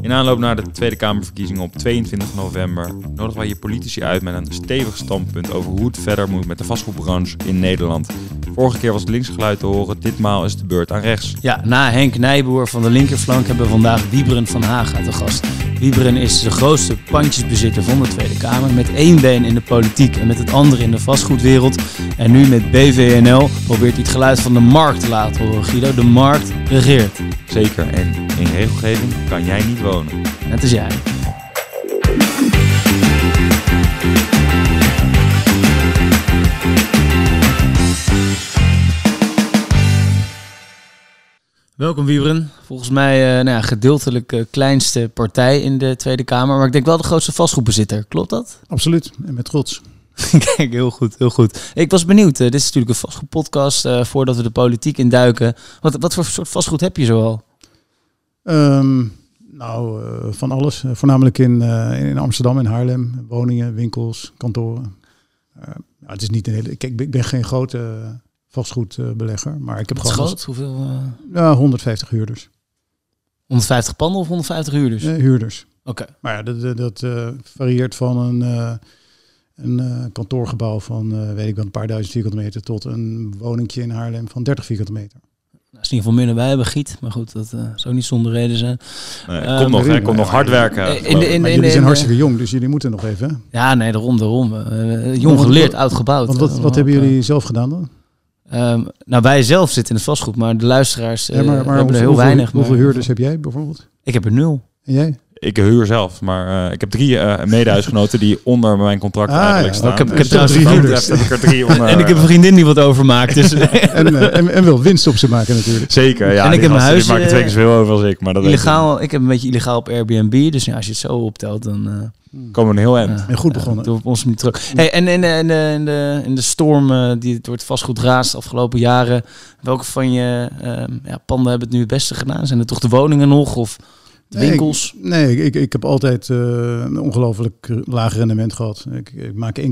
In aanloop naar de Tweede Kamerverkiezingen op 22 november nodigen wij je politici uit met een stevig standpunt over hoe het verder moet met de vastgoedbranche in Nederland. Vorige keer was linksgeluid te horen, ditmaal is de beurt aan rechts. Ja, na Henk Nijboer van de linkerflank hebben we vandaag Wieberen van Haga te gast. Wieberen is de grootste pandjesbezitter van de Tweede Kamer. Met één been in de politiek en met het andere in de vastgoedwereld. En nu met BVNL probeert hij het geluid van de markt te laten horen. Guido, de markt regeert. Zeker, en in regelgeving kan jij niet wonen. Net als jij. Welkom Wieberen. Volgens mij uh, nou ja, gedeeltelijk uh, kleinste partij in de Tweede Kamer. Maar ik denk wel de grootste vastgoedbezitter. Klopt dat? Absoluut. En met trots. Kijk, heel goed, heel goed. Ik was benieuwd. Uh, dit is natuurlijk een vastgoedpodcast. voordat we de politiek induiken. Wat, wat voor soort vastgoed heb je zoal? Um, nou, van alles. voornamelijk in, in Amsterdam en Haarlem. Woningen, winkels, kantoren. Nou, het is niet een hele... Kijk, ik ben geen grote vastgoedbelegger. Maar ik heb gewoon. Groot? Hoeveel? Uh... Ja, 150 huurders. 150 panden of 150 huurders? Uh, huurders. Oké. Maar ja, dat, dat uh, varieert van een, uh, een kantoorgebouw van, weet ik wel, een paar duizend vierkante meter tot een woningje in Haarlem van 30 vierkante meter. Dat is in ieder geval minder wij hebben Giet, maar goed, dat uh, zou niet zonder reden zijn. Nee, um, komt nog, hij komt nog hard werken. In de, in, in, jullie zijn hartstikke jong, dus jullie moeten nog even. Ja, nee, daarom, daarom. Uh, jong geleerd, oud gebouwd. Want wat, wat hebben jullie zelf gedaan dan? Um, nou, wij zelf zitten in het vastgoed, maar de luisteraars ja, maar, maar hebben er heel weinig. Hoeveel huurders heb jij bijvoorbeeld? Ik heb er nul. En jij? Ik huur zelf, maar uh, ik heb drie uh, medehuisgenoten die onder mijn contract ah, eigenlijk staan. ik heb, ik heb trouwens drie huurders. Heb ik er drie onder, en ik heb een vriendin die wat overmaakt. Dus. en, uh, en, en, wil winst op ze maken natuurlijk. Zeker, ja. En ik heb mijn huis. Die maken twee keer zoveel over als ik. Maar dat illegaal, ik heb een beetje illegaal op Airbnb. Dus ja, als je het zo optelt, dan... Komen we een heel eind. en goed begonnen. Op ons niet terug. Hey, en in de, in de, in de, in de storm die door het vastgoed raast de afgelopen jaren, welke van je ehm, ja, panden hebben het nu het beste gedaan? Zijn het toch de woningen nog? Of winkels? Nee, ik, ik, ik heb altijd uh, een ongelooflijk laag rendement gehad. Ik, ik maak 1,7%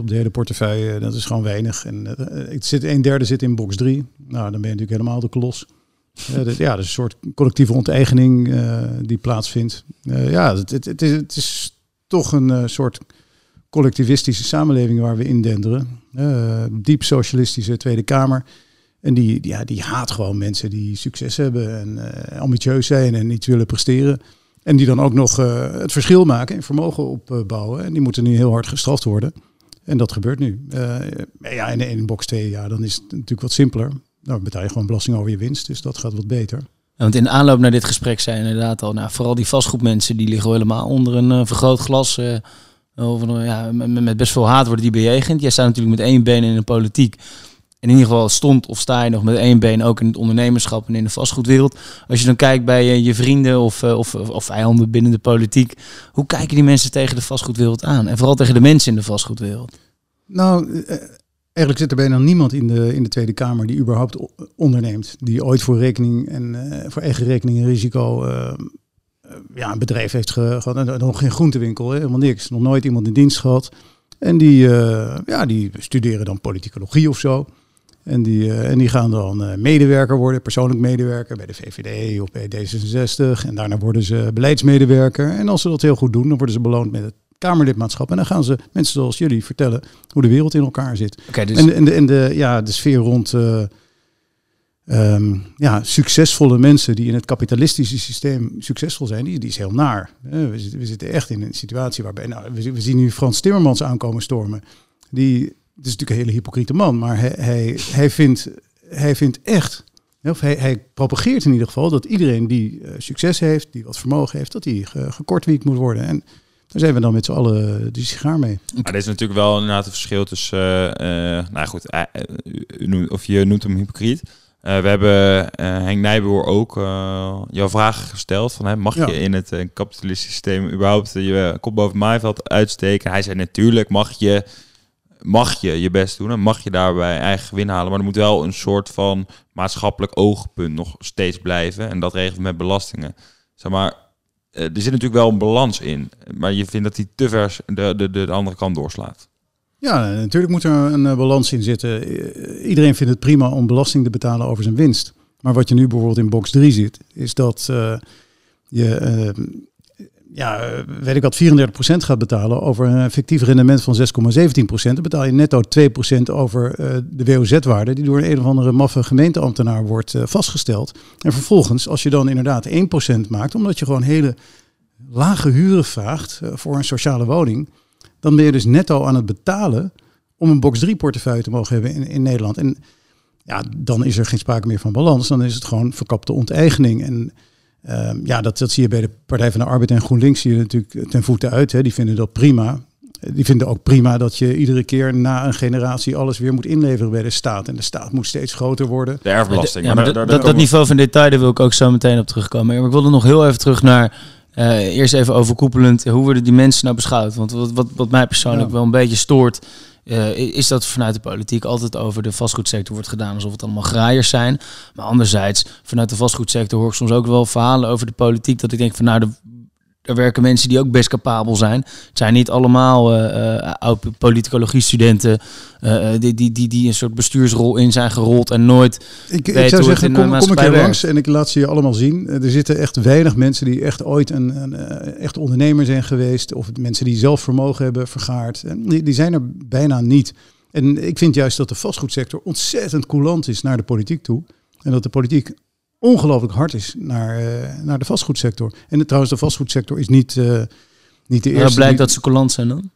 op de hele portefeuille. Dat is gewoon weinig. En uh, ik zit, een derde zit in box 3. Nou, dan ben je natuurlijk helemaal de klos. Ja, dat is een soort collectieve onteigening die plaatsvindt. ja, het, het, het, is, het is toch een soort collectivistische samenleving waar we indenderen. diep socialistische Tweede Kamer. En die, ja, die haat gewoon mensen die succes hebben en uh, ambitieus zijn en iets willen presteren. En die dan ook nog het verschil maken en vermogen opbouwen. En die moeten nu heel hard gestraft worden. En dat gebeurt nu. Uh, ja, in, in box 2, ja, dan is het natuurlijk wat simpeler. Dan betaal je gewoon belasting over je winst, dus dat gaat wat beter. Want in de aanloop naar dit gesprek zijn inderdaad al, nou, vooral die vastgoedmensen, die liggen helemaal onder een vergrootglas. of, ja, met, best veel haat worden die bejegend. Jij staat natuurlijk met één been in de politiek in ieder geval stond of sta je nog met één been ook in het ondernemerschap en in de vastgoedwereld. Als je dan kijkt bij je, vrienden of, eh, of, of vijanden binnen de politiek, hoe kijken die mensen tegen de vastgoedwereld aan? En vooral tegen de mensen in de vastgoedwereld? Nou, eh, eigenlijk zit er bijna niemand in de, in de Tweede Kamer die überhaupt onderneemt. Die ooit voor rekening en uh, voor eigen rekening en risico ja, een bedrijf heeft gehad. Nog geen groentewinkel, helemaal niks. Nog nooit iemand in dienst gehad. En die, ja, die studeren dan politicologie of zo. En die, en die gaan dan medewerker worden, persoonlijk medewerker bij de VVD of bij D66. En daarna worden ze beleidsmedewerker. En als ze dat heel goed doen, dan worden ze beloond met het Kamerlidmaatschap. En dan gaan ze mensen zoals jullie vertellen hoe de wereld in elkaar zit. Okay, dus... en, en, de, en de, ja, de sfeer rond uh, um, ja, succesvolle mensen die in het kapitalistische systeem succesvol zijn, die, die is heel naar. We zitten, we zitten echt in een situatie waarbij, nou, we, we zien nu Frans Timmermans aankomen stormen. Die het is natuurlijk een hele hypocriete man, maar hij, hij, hij, vindt, hij vindt echt, of hij, hij propageert in ieder geval dat iedereen die uh, succes heeft, die wat vermogen heeft, dat die ge, gekortwiekt moet worden. En daar zijn we dan met z'n allen die sigaar mee. Maar er is natuurlijk wel inderdaad een verschil tussen, uh, nou goed, of je noemt hem hypocriet. we hebben Henk Nijboer ook jouw vragen gesteld. Van, hè, mag ja. je in het kapitalistische systeem überhaupt je kop boven maaiveld uitsteken? Hij zei natuurlijk mag je mag je je best doen en mag je daarbij eigen gewin halen. Maar er moet wel een soort van maatschappelijk oogpunt nog steeds blijven. En dat regelt met belastingen. Zeg maar, eh, er zit natuurlijk wel een balans in. Maar je vindt dat die te ver de, de, de andere kant doorslaat. Ja, natuurlijk moet er een eh, balans in zitten. Eh, iedereen vindt het prima om belasting te betalen over zijn winst. Maar wat je nu bijvoorbeeld in box 3 ziet, is dat je ja, weet ik wat, 34% gaat betalen over een fictief rendement van 6,17%. Dan betaal je netto 2% over de WOZ-waarde, die door een of andere maffe gemeenteambtenaar wordt vastgesteld. En vervolgens, als je dan inderdaad 1% maakt, omdat je gewoon hele lage huren vraagt voor een sociale woning, dan ben je dus netto aan het betalen om een box 3 portefeuille te mogen hebben in, in Nederland. En ja, dan is er geen sprake meer van balans. Dan is het gewoon verkapte onteigening. En ehm, ja, dat, dat zie je bij de Partij van de Arbeid en GroenLinks zie je natuurlijk ten voeten uit. Hè. Die vinden dat prima. Die vinden ook prima dat je iedere keer na een generatie alles weer moet inleveren bij de staat. En de staat moet steeds groter worden. De erfbelasting. Ja, maar dat, dat, niveau van detail, daar wil ik ook zo meteen op terugkomen. Maar ik wilde nog heel even terug naar uh, eerst even overkoepelend, hoe worden die mensen nou beschouwd? Want wat, wat, wat mij persoonlijk wel een beetje stoort, uh, is dat vanuit de politiek altijd over de vastgoedsector wordt gedaan alsof het allemaal graaiers zijn. Maar anderzijds, vanuit de vastgoedsector hoor ik soms ook wel verhalen over de politiek dat ik denk van nou, de, er werken mensen die ook best capabel zijn. Het zijn niet allemaal uh, politicologie-studenten uh, die, die, die, die een soort bestuursrol in zijn gerold en nooit. Ik, ik zou zeggen, kom, kom ik er langs en ik laat ze je allemaal zien. Er zitten echt weinig mensen die echt ooit een, een echt ondernemer zijn geweest. Of mensen die zelf vermogen hebben vergaard. Die, die zijn er bijna niet. En ik vind juist dat de vastgoedsector ontzettend coulant is naar de politiek toe. En dat de politiek ongelooflijk hard is naar, uh, naar de vastgoedsector. En trouwens, de vastgoedsector is niet, uh, niet de eerste. Ja, blijkt dat ze coulant zijn dan?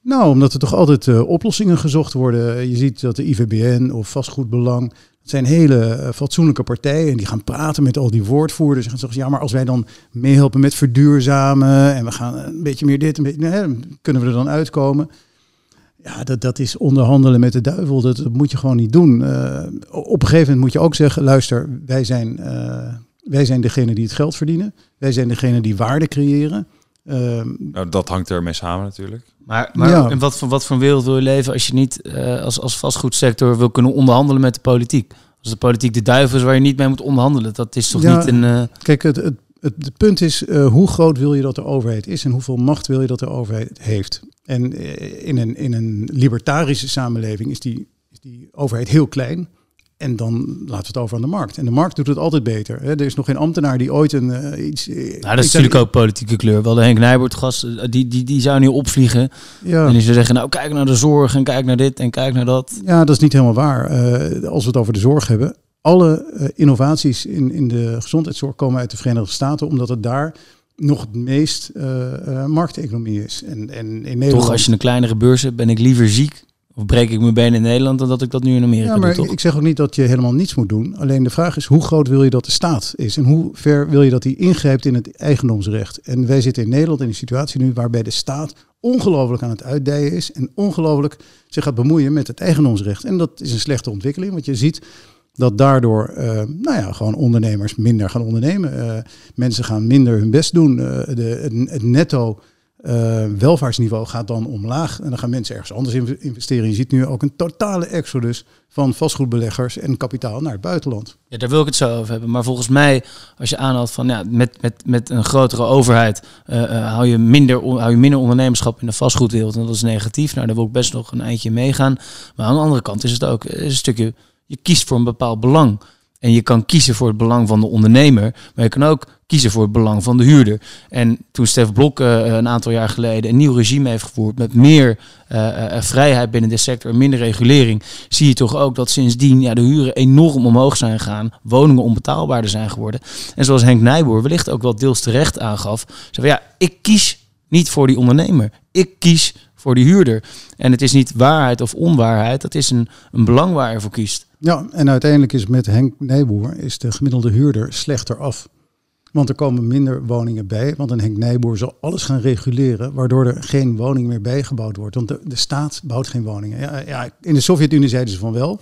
Nou, omdat er toch altijd uh, oplossingen gezocht worden. Je ziet dat de IVBN of Vastgoedbelang, het zijn hele fatsoenlijke partijen en die gaan praten met al die woordvoerders. En gaan zeggen, ja, maar als wij dan meehelpen met verduurzamen en we gaan een beetje meer dit, een beetje, nee, kunnen we er dan uitkomen. Ja, dat, dat is onderhandelen met de duivel. Dat, dat moet je gewoon niet doen. Uh, op een gegeven moment moet je ook zeggen: luister, wij zijn, uh, wij zijn degene die het geld verdienen. Wij zijn degene die waarde creëren. Uh, nou, dat hangt ermee samen natuurlijk. Maar, maar ja. in wat voor, wat voor wereld wil je leven als je niet uh, als, als vastgoedsector wil kunnen onderhandelen met de politiek? Als de politiek de duivel is waar je niet mee moet onderhandelen, dat is toch ja, niet een. Kijk, het, het, het, het, punt is, uh, hoe groot wil je dat de overheid is en hoeveel macht wil je dat de overheid heeft? En uh, in een, in een libertarische samenleving is die, is die overheid heel klein. En dan laten we het over aan de markt. En de markt doet het altijd beter. Hè. Er is nog geen ambtenaar die ooit een uh, iets. Nou, dat is natuurlijk ook politieke kleur. Wel de Henk Nijboort gast, die, die, die zou nu opvliegen. Ja. En die zou zeggen, nou kijk naar de zorg en kijk naar dit en kijk naar dat. Ja, dat is niet helemaal waar. Uh, als we het over de zorg hebben, alle uh, innovaties in, in de gezondheidszorg komen uit de Verenigde Staten, omdat het daar nog het meest uh, uh, markteconomie is. En, en in Nederland... Toch, als je een kleinere beurs hebt, ben ik liever ziek of breek ik mijn been in Nederland dan dat ik dat nu in Amerika ja, maar doe, toch? Ik zeg ook niet dat je helemaal niets moet doen. Alleen de vraag is, hoe groot wil je dat de staat is? En hoe ver wil je dat die ingrijpt in het eigendomsrecht? En wij zitten in Nederland in een situatie nu waarbij de staat ongelooflijk aan het uitdijen is en ongelooflijk zich gaat bemoeien met het eigendomsrecht. En dat is een slechte ontwikkeling, want je ziet dat daardoor uh, nou ja, gewoon ondernemers minder gaan ondernemen. Uh, mensen gaan minder hun best doen. Uh, de, het, netto welvaartsniveau gaat dan omlaag. En dan gaan mensen ergens anders investeren. Je ziet nu ook een totale exodus van vastgoedbeleggers en kapitaal naar het buitenland. Ja, daar wil ik het zo over hebben. Maar volgens mij, als je aanhaalt van ja, met, met, met een grotere overheid hou, je minder, hou je minder ondernemerschap in de vastgoedwereld. En dat is negatief. Nou, daar wil ik best nog een eindje meegaan. Maar aan de andere kant is het ook een stukje je kiest voor een bepaald belang. En je kan kiezen voor het belang van de ondernemer, maar je kan ook kiezen voor het belang van de huurder. En toen Stef Blok uh, een aantal jaar geleden een nieuw regime heeft gevoerd met meer uh, vrijheid binnen de sector en minder regulering, zie je toch ook dat sindsdien ja, de huren enorm omhoog zijn gegaan, woningen onbetaalbaarder zijn geworden. En zoals Henk Nijboer wellicht ook wel deels terecht aangaf, zei ja, ik kies niet voor die ondernemer. Ik kies voor die huurder. En het is niet waarheid of onwaarheid, dat is een, een belang waar je voor kiest. Ja, en uiteindelijk is met Henk Nijboer is de gemiddelde huurder slechter af. Want er komen minder woningen bij. Want een Henk Nijboer zal alles gaan reguleren. Waardoor er geen woning meer bijgebouwd wordt. Want de, de staat bouwt geen woningen. Ja, ja, in de Sovjet-Unie zeiden ze van wel.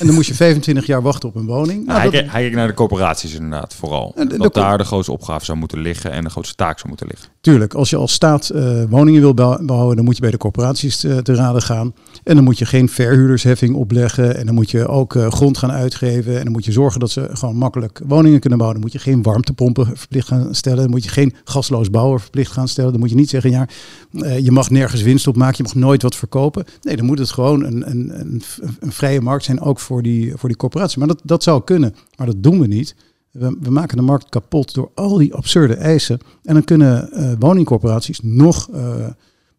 en dan moest je 25 jaar wachten op een woning. Nou, nou, hij, hij kijkt naar de corporaties inderdaad vooral. De, dat daar de grootste opgave zou moeten liggen. En de grootste taak zou moeten liggen. Tuurlijk, als je als staat uh, woningen wil bouwen. Dan moet je bij de corporaties te, te, raden gaan. En dan moet je geen verhuurdersheffing opleggen. En dan moet je ook uh, grond gaan uitgeven. En dan moet je zorgen dat ze gewoon makkelijk woningen kunnen bouwen. Dan moet je geen warmtepompen verplicht gaan stellen. Dan moet je geen gasloos bouwer verplicht gaan stellen. Dan moet je niet zeggen, ja, uh, je mag nergens winst op maken, je mag nooit wat verkopen. Nee, dan moet het gewoon een, een, een, een vrije markt zijn, ook voor die, voor die corporatie. Maar dat, dat zou kunnen, maar dat doen we niet. We, we, maken de markt kapot door al die absurde eisen. En dan kunnen uh, woningcorporaties nog uh,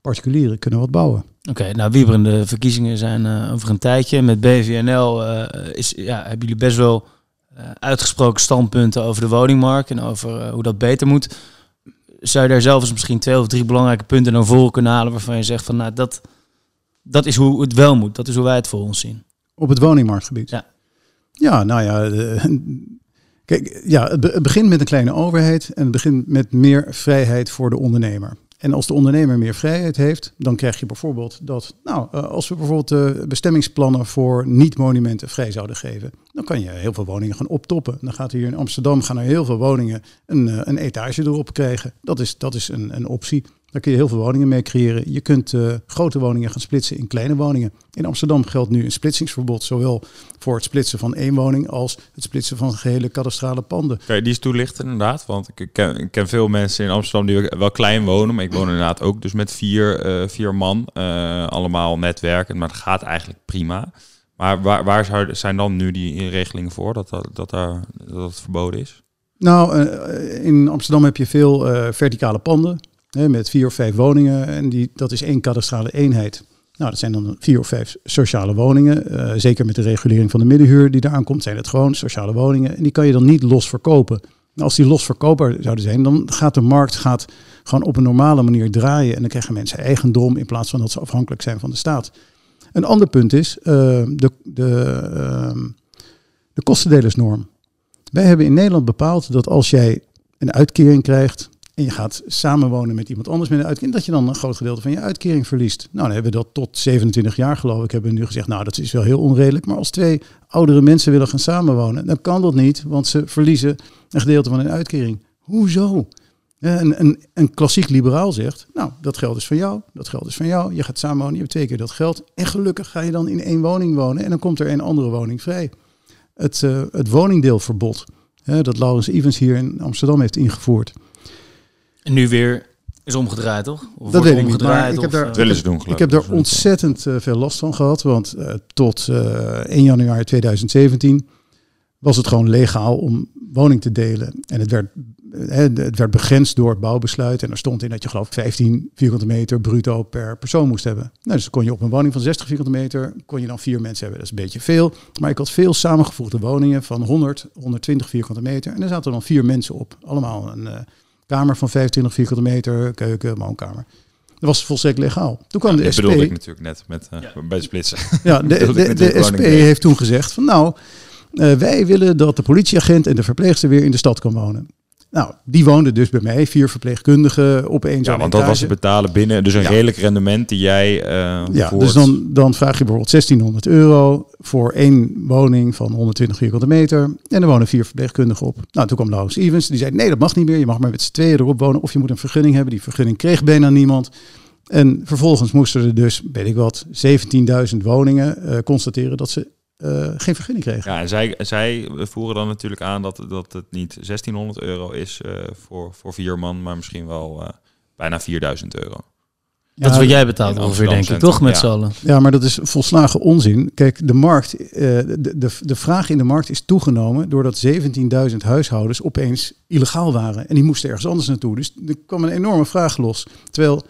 particulieren kunnen wat bouwen. Oké, nou wieberende verkiezingen zijn uh, over een tijdje. Met BVNL is, ja, hebben jullie best wel uitgesproken standpunten over de woningmarkt en over hoe dat beter moet. Zou je daar zelf eens misschien twee of drie belangrijke punten naar voren kunnen halen waarvan je zegt van nou dat, dat is hoe het wel moet, dat is hoe wij het voor ons zien. Op het woningmarktgebied? Ja. Ja, nou ja, kijk, ja, het begint met een kleine overheid en het begint met meer vrijheid voor de ondernemer. En als de ondernemer meer vrijheid heeft, dan krijg je bijvoorbeeld dat, nou, eh, als we bijvoorbeeld de bestemmingsplannen voor niet-monumenten vrij zouden geven, dan kan je heel veel woningen gaan optoppen. Dan gaat hier in Amsterdam gaan er heel veel woningen een, eh, een etage erop krijgen. Dat is, dat is een, een optie. Daar kun je heel veel woningen mee creëren. Je kunt uh, grote woningen gaan splitsen in kleine woningen. In Amsterdam geldt nu een splitsingsverbod, zowel voor het splitsen van één woning als het splitsen van gehele kadastrale panden. Kan die eens toelichten inderdaad? Want ik ken, ken veel mensen in Amsterdam die wel klein wonen, maar ik woon inderdaad ook dus met vier, uh, vier man, allemaal netwerken, maar het gaat eigenlijk prima. Maar waar, waar zijn dan nu die regelingen voor dat dat, dat, daar, dat het verboden is? Nou, in Amsterdam heb je veel verticale panden met vier of vijf woningen. En die, dat is één kadastrale eenheid. Nou, dat zijn dan vier of vijf sociale woningen. Zeker met de regulering van de middenhuur die eraan komt, zijn het gewoon sociale woningen. En die kan je dan niet los verkopen. Nou, als die los verkoopbaar zouden zijn, dan gaat de markt gaat gewoon op een normale manier draaien. En dan krijgen mensen eigendom in plaats van dat ze afhankelijk zijn van de staat. Een ander punt is uh, de, de, uh, de kostendelersnorm. Wij hebben in Nederland bepaald dat als jij een uitkering krijgt en je gaat samenwonen met iemand anders met een uitkering, dat je dan een groot gedeelte van je uitkering verliest. Nou, dan hebben we dat tot 27 jaar geloof ik, hebben we nu gezegd, nou dat is wel heel onredelijk. Maar als twee oudere mensen willen gaan samenwonen, dan kan dat niet, want ze verliezen een gedeelte van hun uitkering. Hoezo? Een, een, een klassiek liberaal zegt, nou, dat geld is van jou, dat geld is van jou, je gaat samenwonen, je hebt twee keer dat geld. En gelukkig ga je dan in één woning wonen en dan komt er een andere woning vrij. Het, uh, het woningdeelverbod, hè, dat Laurens Evans hier in Amsterdam heeft ingevoerd. En nu weer is omgedraaid, toch? Of dat weet ik niet, maar ik heb daar, willen ze doen, ik heb daar ontzettend uh, veel last van gehad, want uh, tot uh, 1 januari 2017 was het gewoon legaal om woning te delen. En het werd, het werd begrensd door het bouwbesluit. En er stond in dat je geloof 15 vierkante meter bruto per persoon moest hebben. Nou, dus kon je op een woning van 60 vierkante meter, kon je dan vier mensen hebben. Dat is een beetje veel. Maar ik had veel samengevoegde woningen van 100, 120 vierkante meter. En er zaten dan vier mensen op. Allemaal een kamer van 25 vierkante meter, keuken, woonkamer. Dat was volstrekt legaal. Toen kwam de SP. bedoelde ik natuurlijk net met, uh, bij splitsen. Ja, de, de, de, SP heeft toen gezegd van nou, uh, wij willen dat de politieagent en de verpleegster weer in de stad kan wonen. Nou, die woonden dus bij mij, vier verpleegkundigen op één Ja, want dat was het betalen binnen, dus een redelijk rendement die jij uh, Ja, dus dan, dan vraag je bijvoorbeeld 1600 euro voor één woning van 120 vierkante meter. En er wonen vier verpleegkundigen op. Nou, toen kwam Laurens Evans, die zei nee, dat mag niet meer. Je mag maar met z'n tweeën erop wonen of je moet een vergunning hebben. Die vergunning kreeg bijna niemand. En vervolgens moesten er dus, weet ik wat, 17.000 woningen uh, constateren dat ze uh, geen vergunning kregen. Ja, en zij, zij voeren dan natuurlijk aan dat, dat het niet 1600 euro is uh, voor, voor vier man, maar misschien wel uh, bijna 4000 euro. Ja, dat is wat jij betaalt ongeveer, denk ik, toch, met ja. z'n allen? Ja, maar dat is volslagen onzin. Kijk, de markt, de, de, de vraag in de markt is toegenomen doordat 17.000 huishoudens opeens illegaal waren. En die moesten ergens anders naartoe. Dus er kwam een enorme vraag los. Terwijl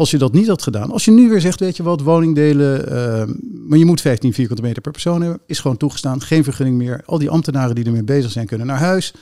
als je dat niet had gedaan, als je nu weer zegt, weet je wat, woningdelen, uh, maar je moet 15 vierkante meter per persoon hebben, is gewoon toegestaan, geen vergunning meer. Al die ambtenaren die ermee bezig zijn kunnen naar huis.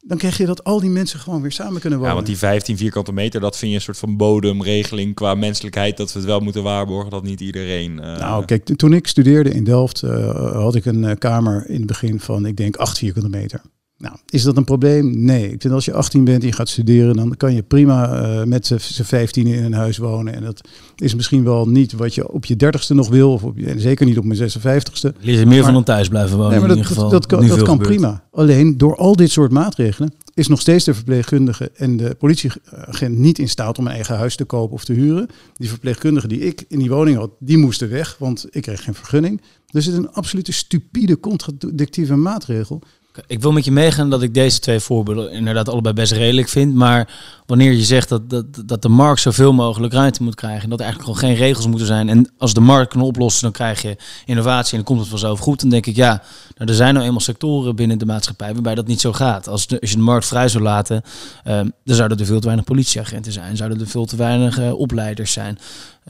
Dan krijg je dat al die mensen gewoon weer samen kunnen wonen. Ja, want die 15 vierkante meter, dat vind je een soort van bodemregeling qua menselijkheid, dat we het wel moeten waarborgen dat niet iedereen. Uh... Nou, kijk, toen ik studeerde in Delft, uh, had ik een kamer in het begin van, ik denk, 8 vierkante meter. Nou, is dat een probleem? Nee. Ik vind als je 18 bent en je gaat studeren, dan kan je prima uh, met z'n 15 in een huis wonen. En dat is misschien wel niet wat je op je 30ste nog wil, of op je, zeker niet op mijn 56ste. Leer meer van dan thuis blijven wonen. Nee, maar dat, in ieder geval. dat, dat kan, dat kan prima. Alleen door al dit soort maatregelen is nog steeds de verpleegkundige en de politieagent niet in staat om een eigen huis te kopen of te huren. Die verpleegkundigen die ik in die woning had, die moesten weg, want ik kreeg geen vergunning. Dus het is een absolute stupide contradictieve maatregel Ik wil met je meegaan dat ik deze twee voorbeelden inderdaad allebei best redelijk vind. Maar wanneer je zegt dat, dat, dat de markt zoveel mogelijk ruimte moet krijgen. En dat er eigenlijk gewoon geen regels moeten zijn. En als de markt kan oplossen, dan krijg je innovatie en dan komt het vanzelf goed. Dan denk ik, ja, nou, er zijn nou eenmaal sectoren binnen de maatschappij waarbij dat niet zo gaat. Als, als je de markt vrij zou laten, um, dan zouden er veel te weinig politieagenten zijn. Zouden er veel te weinig uh, opleiders zijn.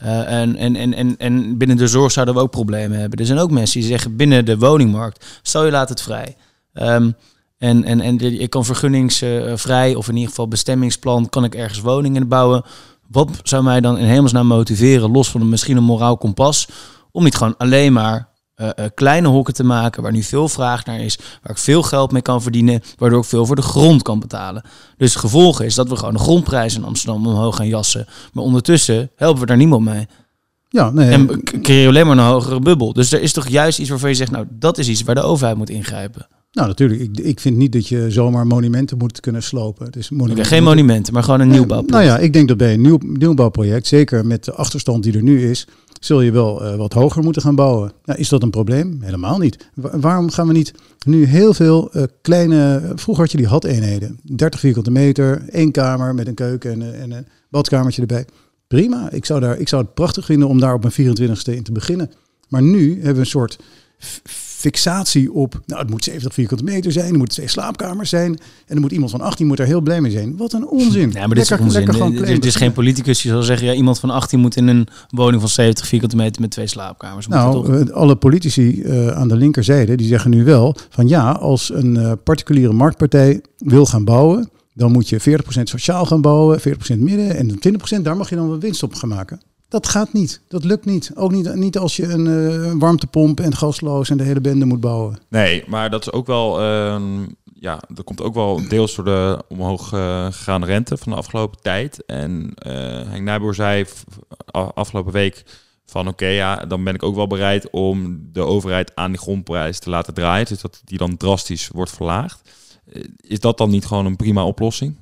Uh, en, en, en, en, en binnen de zorg zouden we ook problemen hebben. Er zijn ook mensen die zeggen binnen de woningmarkt, stel je laat het vrij. Um, en, en, en ik kan vergunningsvrij of in ieder geval bestemmingsplan, kan ik ergens woningen bouwen. Wat zou mij dan in hemelsnaam motiveren, los van een, misschien een moraal kompas, om niet gewoon alleen maar uh, uh, kleine hokken te maken waar nu veel vraag naar is, waar ik veel geld mee kan verdienen, waardoor ik veel voor de grond kan betalen. Dus het gevolg is dat we gewoon de grondprijs in Amsterdam omhoog gaan jassen. Maar ondertussen helpen we daar niemand mee. Ja, nee. En creëer je alleen maar een hogere bubbel. Dus er is toch juist iets waarvan je zegt, nou, dat is iets waar de overheid moet ingrijpen. Nou, natuurlijk. Ik, ik vind niet dat je zomaar monumenten moet kunnen slopen. Dus monumenten geen monumenten, maar gewoon een nieuwbouwproject. Nou ja, ik denk dat bij een nieuw, nieuwbouwproject, zeker met de achterstand die er nu is, zul je wel uh, wat hoger moeten gaan bouwen. Nou, is dat een probleem? Helemaal niet. Wa waarom gaan we niet nu heel veel uh, kleine... Vroeger had je die had-eenheden. 30 vierkante meter, één kamer met een keuken en, en een badkamertje erbij. Prima. Ik zou, daar, ik zou het prachtig vinden om daar op mijn 24ste in te beginnen. Maar nu hebben we een soort fixatie op, nou het moet 70 vierkante meter zijn, er moeten twee slaapkamers zijn en er moet iemand van 18 moet er heel blij mee zijn. Wat een onzin. Ja, maar dit is onzin. Er is geen politicus die zal zeggen, ja, iemand van 18 moet in een woning van 70 vierkante meter met twee slaapkamers. Moet nou, uh, alle politici uh, aan de linkerzijde, die zeggen nu wel van ja, als een uh, particuliere marktpartij wil gaan bouwen, dan moet je 40% sociaal gaan bouwen, 40% midden en 20% daar mag je dan wel winst op gaan maken. Dat gaat niet. Dat lukt niet. Ook niet, niet als je een uh, warmtepomp en gasloos en de hele bende moet bouwen. Nee, maar dat is ook wel. Uh, ja, dat komt ook wel deels door de omhoog uh, gegaande rente van de afgelopen tijd. En uh, Henk Nijboer zei afgelopen week van oké, ja, dan ben ik ook wel bereid om de overheid aan die grondprijs te laten draaien. Dus dat die dan drastisch wordt verlaagd. Is dat dan niet gewoon een prima oplossing?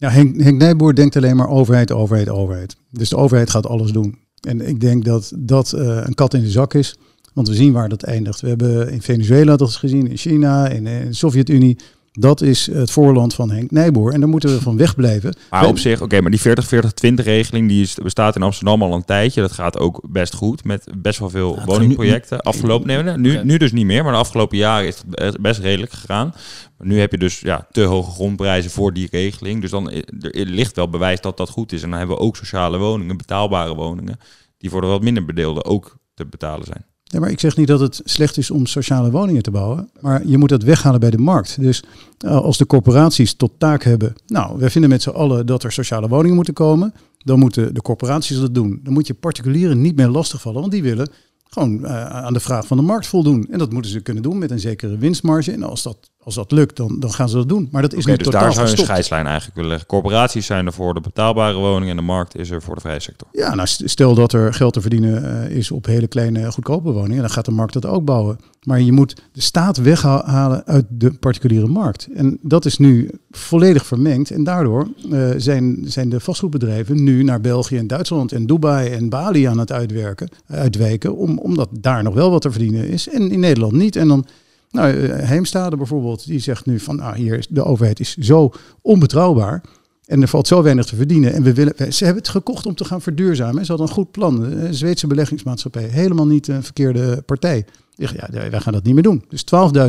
Ja, Henk, Henk Nijboer denkt alleen maar overheid, overheid, overheid. Dus de overheid gaat alles doen. En ik denk dat dat uh, een kat in de zak is. Want we zien waar dat eindigt. We hebben in Venezuela dat gezien, in China, in, in de Sovjet-Unie. Dat is het voorland van Henk Nijboer. En daar moeten we van wegblijven. Maar op zich, oké, maar die 40-40-20 regeling die is, bestaat in Amsterdam al een tijdje. Dat gaat ook best goed met best wel veel ja, woningprojecten. Nu, afgelopen, nee, nu, nu dus niet meer, maar de afgelopen jaren is het best redelijk gegaan. Maar nu heb je dus ja, te hoge grondprijzen voor die regeling. Dus dan er ligt wel bewijs dat dat goed is. En dan hebben we ook sociale woningen, betaalbare woningen, die voor de wat minder bedeelden ook te betalen zijn. Ja, maar ik zeg niet dat het slecht is om sociale woningen te bouwen, maar je moet dat weghalen bij de markt. Dus uh, als de corporaties tot taak hebben, nou, wij vinden met z'n allen dat er sociale woningen moeten komen, dan moeten de corporaties dat doen. Dan moet je particulieren niet meer lastigvallen, want die willen gewoon uh, aan de vraag van de markt voldoen. En dat moeten ze kunnen doen met een zekere winstmarge. En als dat, als dat lukt, dan, dan gaan ze dat doen. Maar dat is okay, niet dus totaal daar zou je een scheidslijn eigenlijk willen leggen. Corporaties zijn er voor de betaalbare woningen en de markt is er voor de vrije sector. Ja, nou stel dat er geld te verdienen uh, is op hele kleine goedkope woningen, dan gaat de markt dat ook bouwen. Maar je moet de staat weghalen uit de particuliere markt. En dat is nu volledig vermengd. En daardoor uh, zijn, zijn de vastgoedbedrijven nu naar België en Duitsland en Dubai en Bali aan het uitwerken, uitwijken. Om, omdat daar nog wel wat te verdienen is. En in Nederland niet. En dan, nou, Heemstade bijvoorbeeld, die zegt nu van, nou, hier is, de overheid is zo onbetrouwbaar. En er valt zo weinig te verdienen. En we willen, ze hebben het gekocht om te gaan verduurzamen. Ze hadden een goed plan. De Zweedse beleggingsmaatschappij, helemaal niet een verkeerde partij. Ja, wij gaan dat niet meer doen. Dus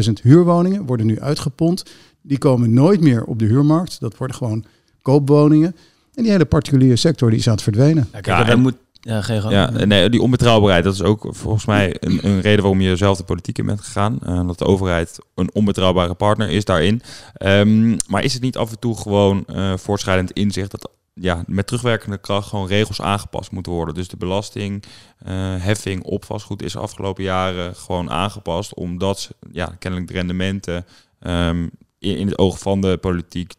12.000 huurwoningen worden nu uitgepond. Die komen nooit meer op de huurmarkt. Dat worden gewoon koopwoningen. En die hele particuliere sector die is aan het verdwijnen. Ja, kijk, ja, en, moet, ja, geen ja, nee, die onbetrouwbaarheid, dat is ook volgens mij een, een reden waarom je zelf de politiek in bent gegaan. Uh, dat de overheid een onbetrouwbare partner is daarin. Um, maar is het niet af en toe gewoon uh, voortschrijdend inzicht dat ja, met terugwerkende kracht gewoon regels aangepast moeten worden. Dus de belasting, uh, heffing op vastgoed is afgelopen jaren gewoon aangepast, omdat ja, kennelijk de rendementen um, in, in het oog van de politiek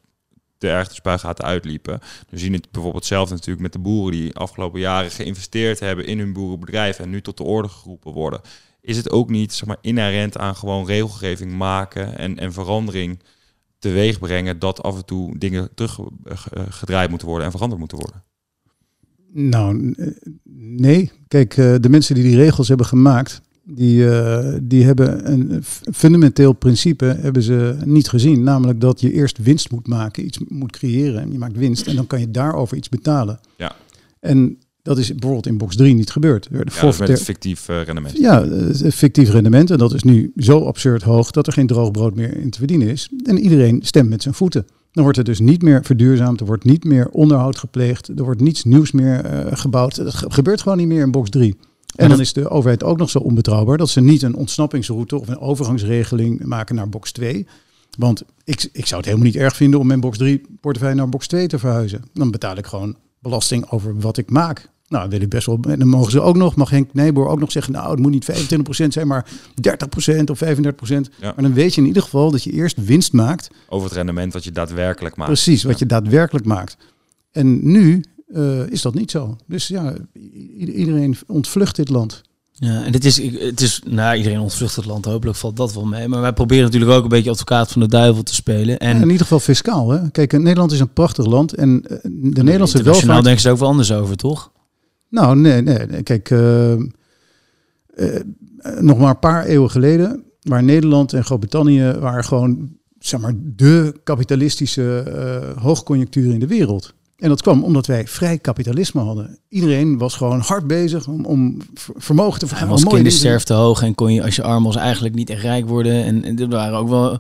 de spuigaten uitliepen. We zien het bijvoorbeeld zelf natuurlijk met de boeren die afgelopen jaren geïnvesteerd hebben in hun boerenbedrijf en nu tot de orde geroepen worden. Is het ook niet zeg maar, inherent aan gewoon regelgeving maken en, en verandering teweeg brengen dat af en toe dingen teruggedraaid moeten worden en veranderd moeten worden? Nou, nee. Kijk, de mensen die die regels hebben gemaakt, die, uh, die hebben een fundamenteel principe hebben ze niet gezien. Namelijk dat je eerst winst moet maken, iets moet creëren. En je maakt winst en dan kan je daarover iets betalen. Ja. En dat is bijvoorbeeld in box 3 niet gebeurd. Er ja, met fictief uh, rendement. Ja, fictief rendement. En dat is nu zo absurd hoog dat er geen droog brood meer in te verdienen is. En iedereen stemt met zijn voeten. Dan wordt er dus niet meer verduurzaamd, er wordt niet meer onderhoud gepleegd, er wordt niets nieuws meer uh, gebouwd. Dat gebeurt gewoon niet meer in box 3. En dan is de overheid ook nog zo onbetrouwbaar dat ze niet een ontsnappingsroute of een overgangsregeling maken naar box 2. Want ik, ik zou het helemaal niet erg vinden om mijn box 3 portefeuille naar box 2 te verhuizen. Dan betaal ik gewoon belasting over wat ik maak. Nou, wil ik best wel. En dan mogen ze ook nog, mag Henk Nijboer ook nog zeggen, nou, het moet niet 25% zijn, maar 30% of 35%. Ja. Maar dan weet je in ieder geval dat je eerst winst maakt. Over het rendement wat je daadwerkelijk maakt. Precies, wat je daadwerkelijk maakt. En nu uh, is dat niet zo. Dus ja, iedereen ontvlucht dit land. Ja, en dit is, het is, nou, iedereen ontvlucht het land, hopelijk valt dat wel mee. Maar wij proberen natuurlijk ook een beetje advocaat van de duivel te spelen. En in ieder geval fiscaal. Hè? Kijk, Nederland is een prachtig land en uh, de Nederlandse welvaart... Nou denken ze ook wel anders over, toch? Nou, nee, nee. Kijk, uh, nog maar een paar eeuwen geleden, waar Nederland en Groot-Brittannië waren gewoon, zeg maar, de kapitalistische hoogconjunctuur in de wereld. En dat kwam omdat wij vrij kapitalisme hadden. Iedereen was gewoon hard bezig om, om vermogen te vergaren. was kindersterfte hoog en kon je als je arm was eigenlijk niet echt rijk worden. En, en er waren ook wel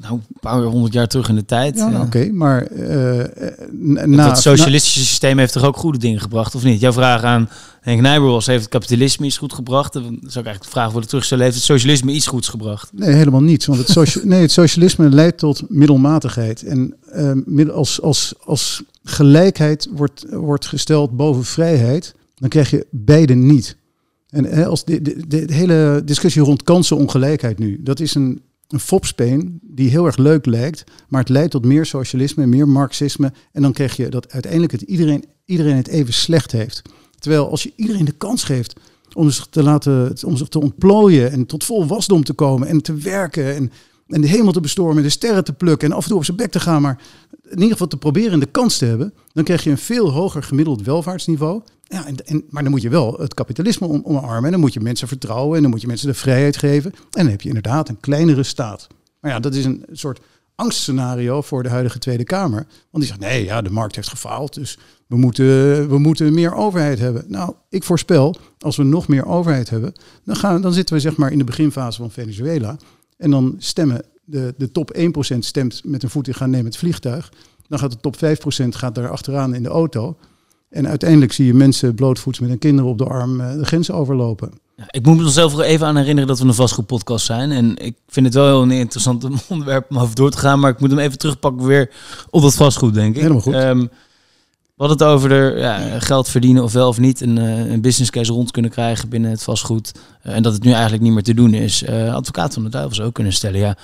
nou, een paar honderd jaar terug in de tijd. Ja, oké, maar uh, na, het socialistische systeem heeft toch ook goede dingen gebracht, of niet? Jouw vraag aan Henk Nijboer was, heeft het kapitalisme iets goed gebracht? Dan zou ik eigenlijk de vraag willen terugstellen, heeft het socialisme iets goeds gebracht? Nee, helemaal niets. Want het, socia nee, het socialisme leidt tot middelmatigheid. En uh, als, als, als gelijkheid wordt, wordt gesteld boven vrijheid, dan krijg je beide niet. En als de, de, de, hele discussie rond kansenongelijkheid nu, dat is een een fopspeen die heel erg leuk lijkt, maar het leidt tot meer socialisme, meer marxisme. En dan krijg je dat uiteindelijk het iedereen, iedereen het even slecht heeft. Terwijl als je iedereen de kans geeft om zich te laten, om zich te ontplooien en tot vol wasdom te komen en te werken en, en de hemel te bestormen, de sterren te plukken en af en toe op zijn bek te gaan, maar in ieder geval te proberen de kans te hebben, dan krijg je een veel hoger gemiddeld welvaartsniveau. Ja, en, en, maar dan moet je wel het kapitalisme om, omarmen. En dan moet je mensen vertrouwen. En dan moet je mensen de vrijheid geven. En dan heb je inderdaad een kleinere staat. Maar ja, dat is een soort angstscenario voor de huidige Tweede Kamer. Want die zegt, nee, ja, de markt heeft gefaald. Dus we moeten, we moeten meer overheid hebben. Nou, ik voorspel, als we nog meer overheid hebben... dan, gaan, dan zitten we zeg maar in de beginfase van Venezuela. En dan stemmen de, de top 1% stemt met een voet in gaan nemen het vliegtuig. Dan gaat de top 5% gaat daar achteraan in de auto. En uiteindelijk zie je mensen blootvoets met een kinderen op de arm eh, de grens overlopen. Ik moet mezelf er even aan herinneren dat we een vastgoedpodcast zijn. En ik vind het wel heel een interessant onderwerp om over door te gaan. Maar ik moet hem even terugpakken weer op dat vastgoed, denk ik. Helemaal goed. Um, we hadden het over de, ja, geld verdienen of wel of niet een, uh, een business case rond kunnen krijgen binnen het vastgoed. Uh, en dat het nu eigenlijk niet meer te doen is. Uh, advocaat van de duivel zou ook kunnen stellen. Ja,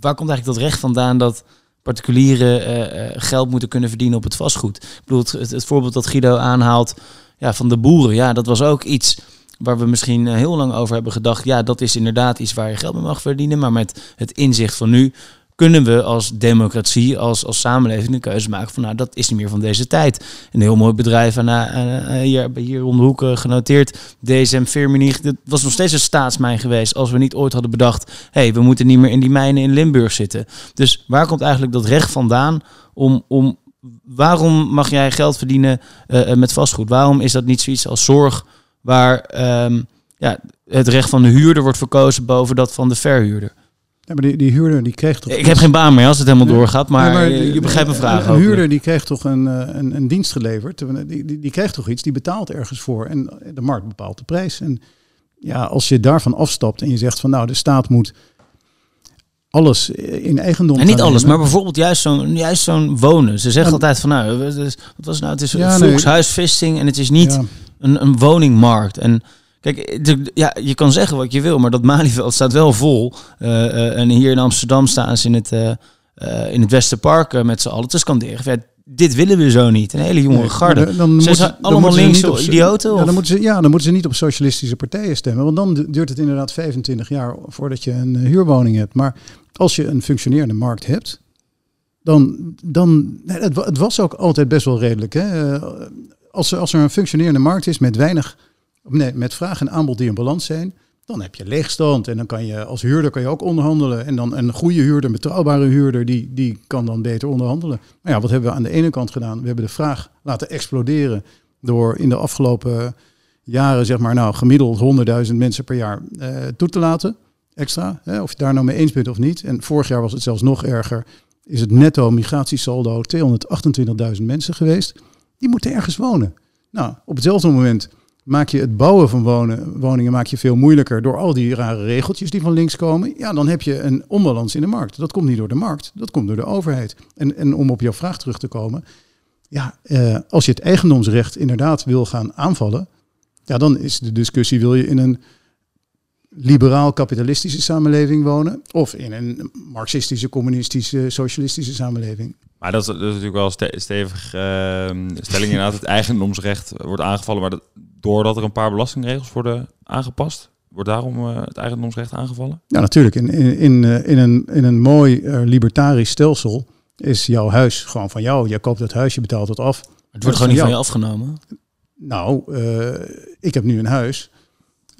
waar komt eigenlijk dat recht vandaan dat particulieren uh, geld moeten kunnen verdienen op het vastgoed. Ik bedoel, het, het, voorbeeld dat Guido aanhaalt ja, van de boeren, ja, dat was ook iets waar we misschien eh, heel lang over hebben gedacht. Ja, dat is inderdaad iets waar je geld mee mag verdienen. Maar met het inzicht van nu kunnen we als democratie, als, als samenleving een keuze maken van nou, dat is niet meer van deze tijd. Een heel mooi bedrijf aan, uh, hier, hier om de hoek genoteerd, DSM Firmenich, dat was nog steeds een staatsmijn geweest als we niet ooit hadden bedacht, hé, hey, we moeten niet meer in die mijnen in Limburg zitten. Dus waar komt eigenlijk dat recht vandaan om, om waarom mag jij geld verdienen met vastgoed? Waarom is dat niet zoiets als zorg waar um, ja, het recht van de huurder wordt verkozen boven dat van de verhuurder? Ja, maar die, die huurder die kreeg toch... Ik heb geen baan meer als het helemaal doorgaat, maar, maar je begrijpt mijn vraag Een, een huurder die kreeg toch een, eh, een, een dienst geleverd. Die, die, die kreeg toch iets, die betaalt ergens voor. En de markt bepaalt de prijs. En ja, als je daarvan afstapt en je zegt van nou, de staat moet alles in eigendom. En niet alles, maar bijvoorbeeld juist zo'n juist zo'n wonen. Ze zeggen altijd van nou, wat was nou? Het is ja, volkshuisvesting en het is niet een, een woningmarkt. En Kijk, ja, je kan zeggen wat je wil, maar dat Malieveld staat wel vol. Uh, uh, en hier in Amsterdam staan ze in het, uh, in het Westerpark met z'n allen te scanderen. dit willen we zo niet. Een hele jonge nee, garde. Dan, dan zijn ze allemaal linkse idioten? Ja dan, moeten ze, ja, dan moeten ze niet op socialistische partijen stemmen. Want dan duurt het inderdaad 25 jaar voordat je een huurwoning hebt. Maar als je een functionerende markt hebt, dan... dan het, het was ook altijd best wel redelijk. Hè? Als, er, als er een functionerende markt is met weinig met vraag en aanbod die in balans zijn, dan heb je leegstand. En dan kan je als huurder kan je ook onderhandelen. En dan een goede huurder, een betrouwbare huurder, die, die kan dan beter onderhandelen. Maar ja, wat hebben we aan de ene kant gedaan? We hebben de vraag laten exploderen door in de afgelopen jaren, zeg maar, nou, gemiddeld 100.000 mensen per jaar uh, toe te laten. Extra. Hè, of je daar nou mee eens bent of niet. En vorig jaar was het zelfs nog erger. Is het netto migratiesaldo 228.000 mensen geweest. Die moeten ergens wonen. Nou, op hetzelfde moment maak je het bouwen van woningen maak je veel moeilijker door al die rare regeltjes die van links komen. Ja, dan heb je een onbalans in de markt. Dat komt niet door de markt, dat komt door de overheid. En, en om op jouw vraag terug te komen. Ja, eh, als je het eigendomsrecht inderdaad wil gaan aanvallen, ja, dan is de discussie: wil je in een liberaal-kapitalistische samenleving wonen of in een marxistische, communistische, socialistische samenleving? Maar dat is, natuurlijk wel ste stevig uh, stelling inderdaad. Het eigendomsrecht wordt aangevallen, maar dat, doordat er een paar belastingregels worden aangepast, wordt daarom uh, het eigendomsrecht aangevallen? Ja, natuurlijk. In, in, in, uh, in een, in een mooi uh, libertarisch stelsel is jouw huis gewoon van jou. Je koopt het huis, je betaalt het af. Het wordt gewoon niet van je afgenomen. Nou, ik heb nu een huis.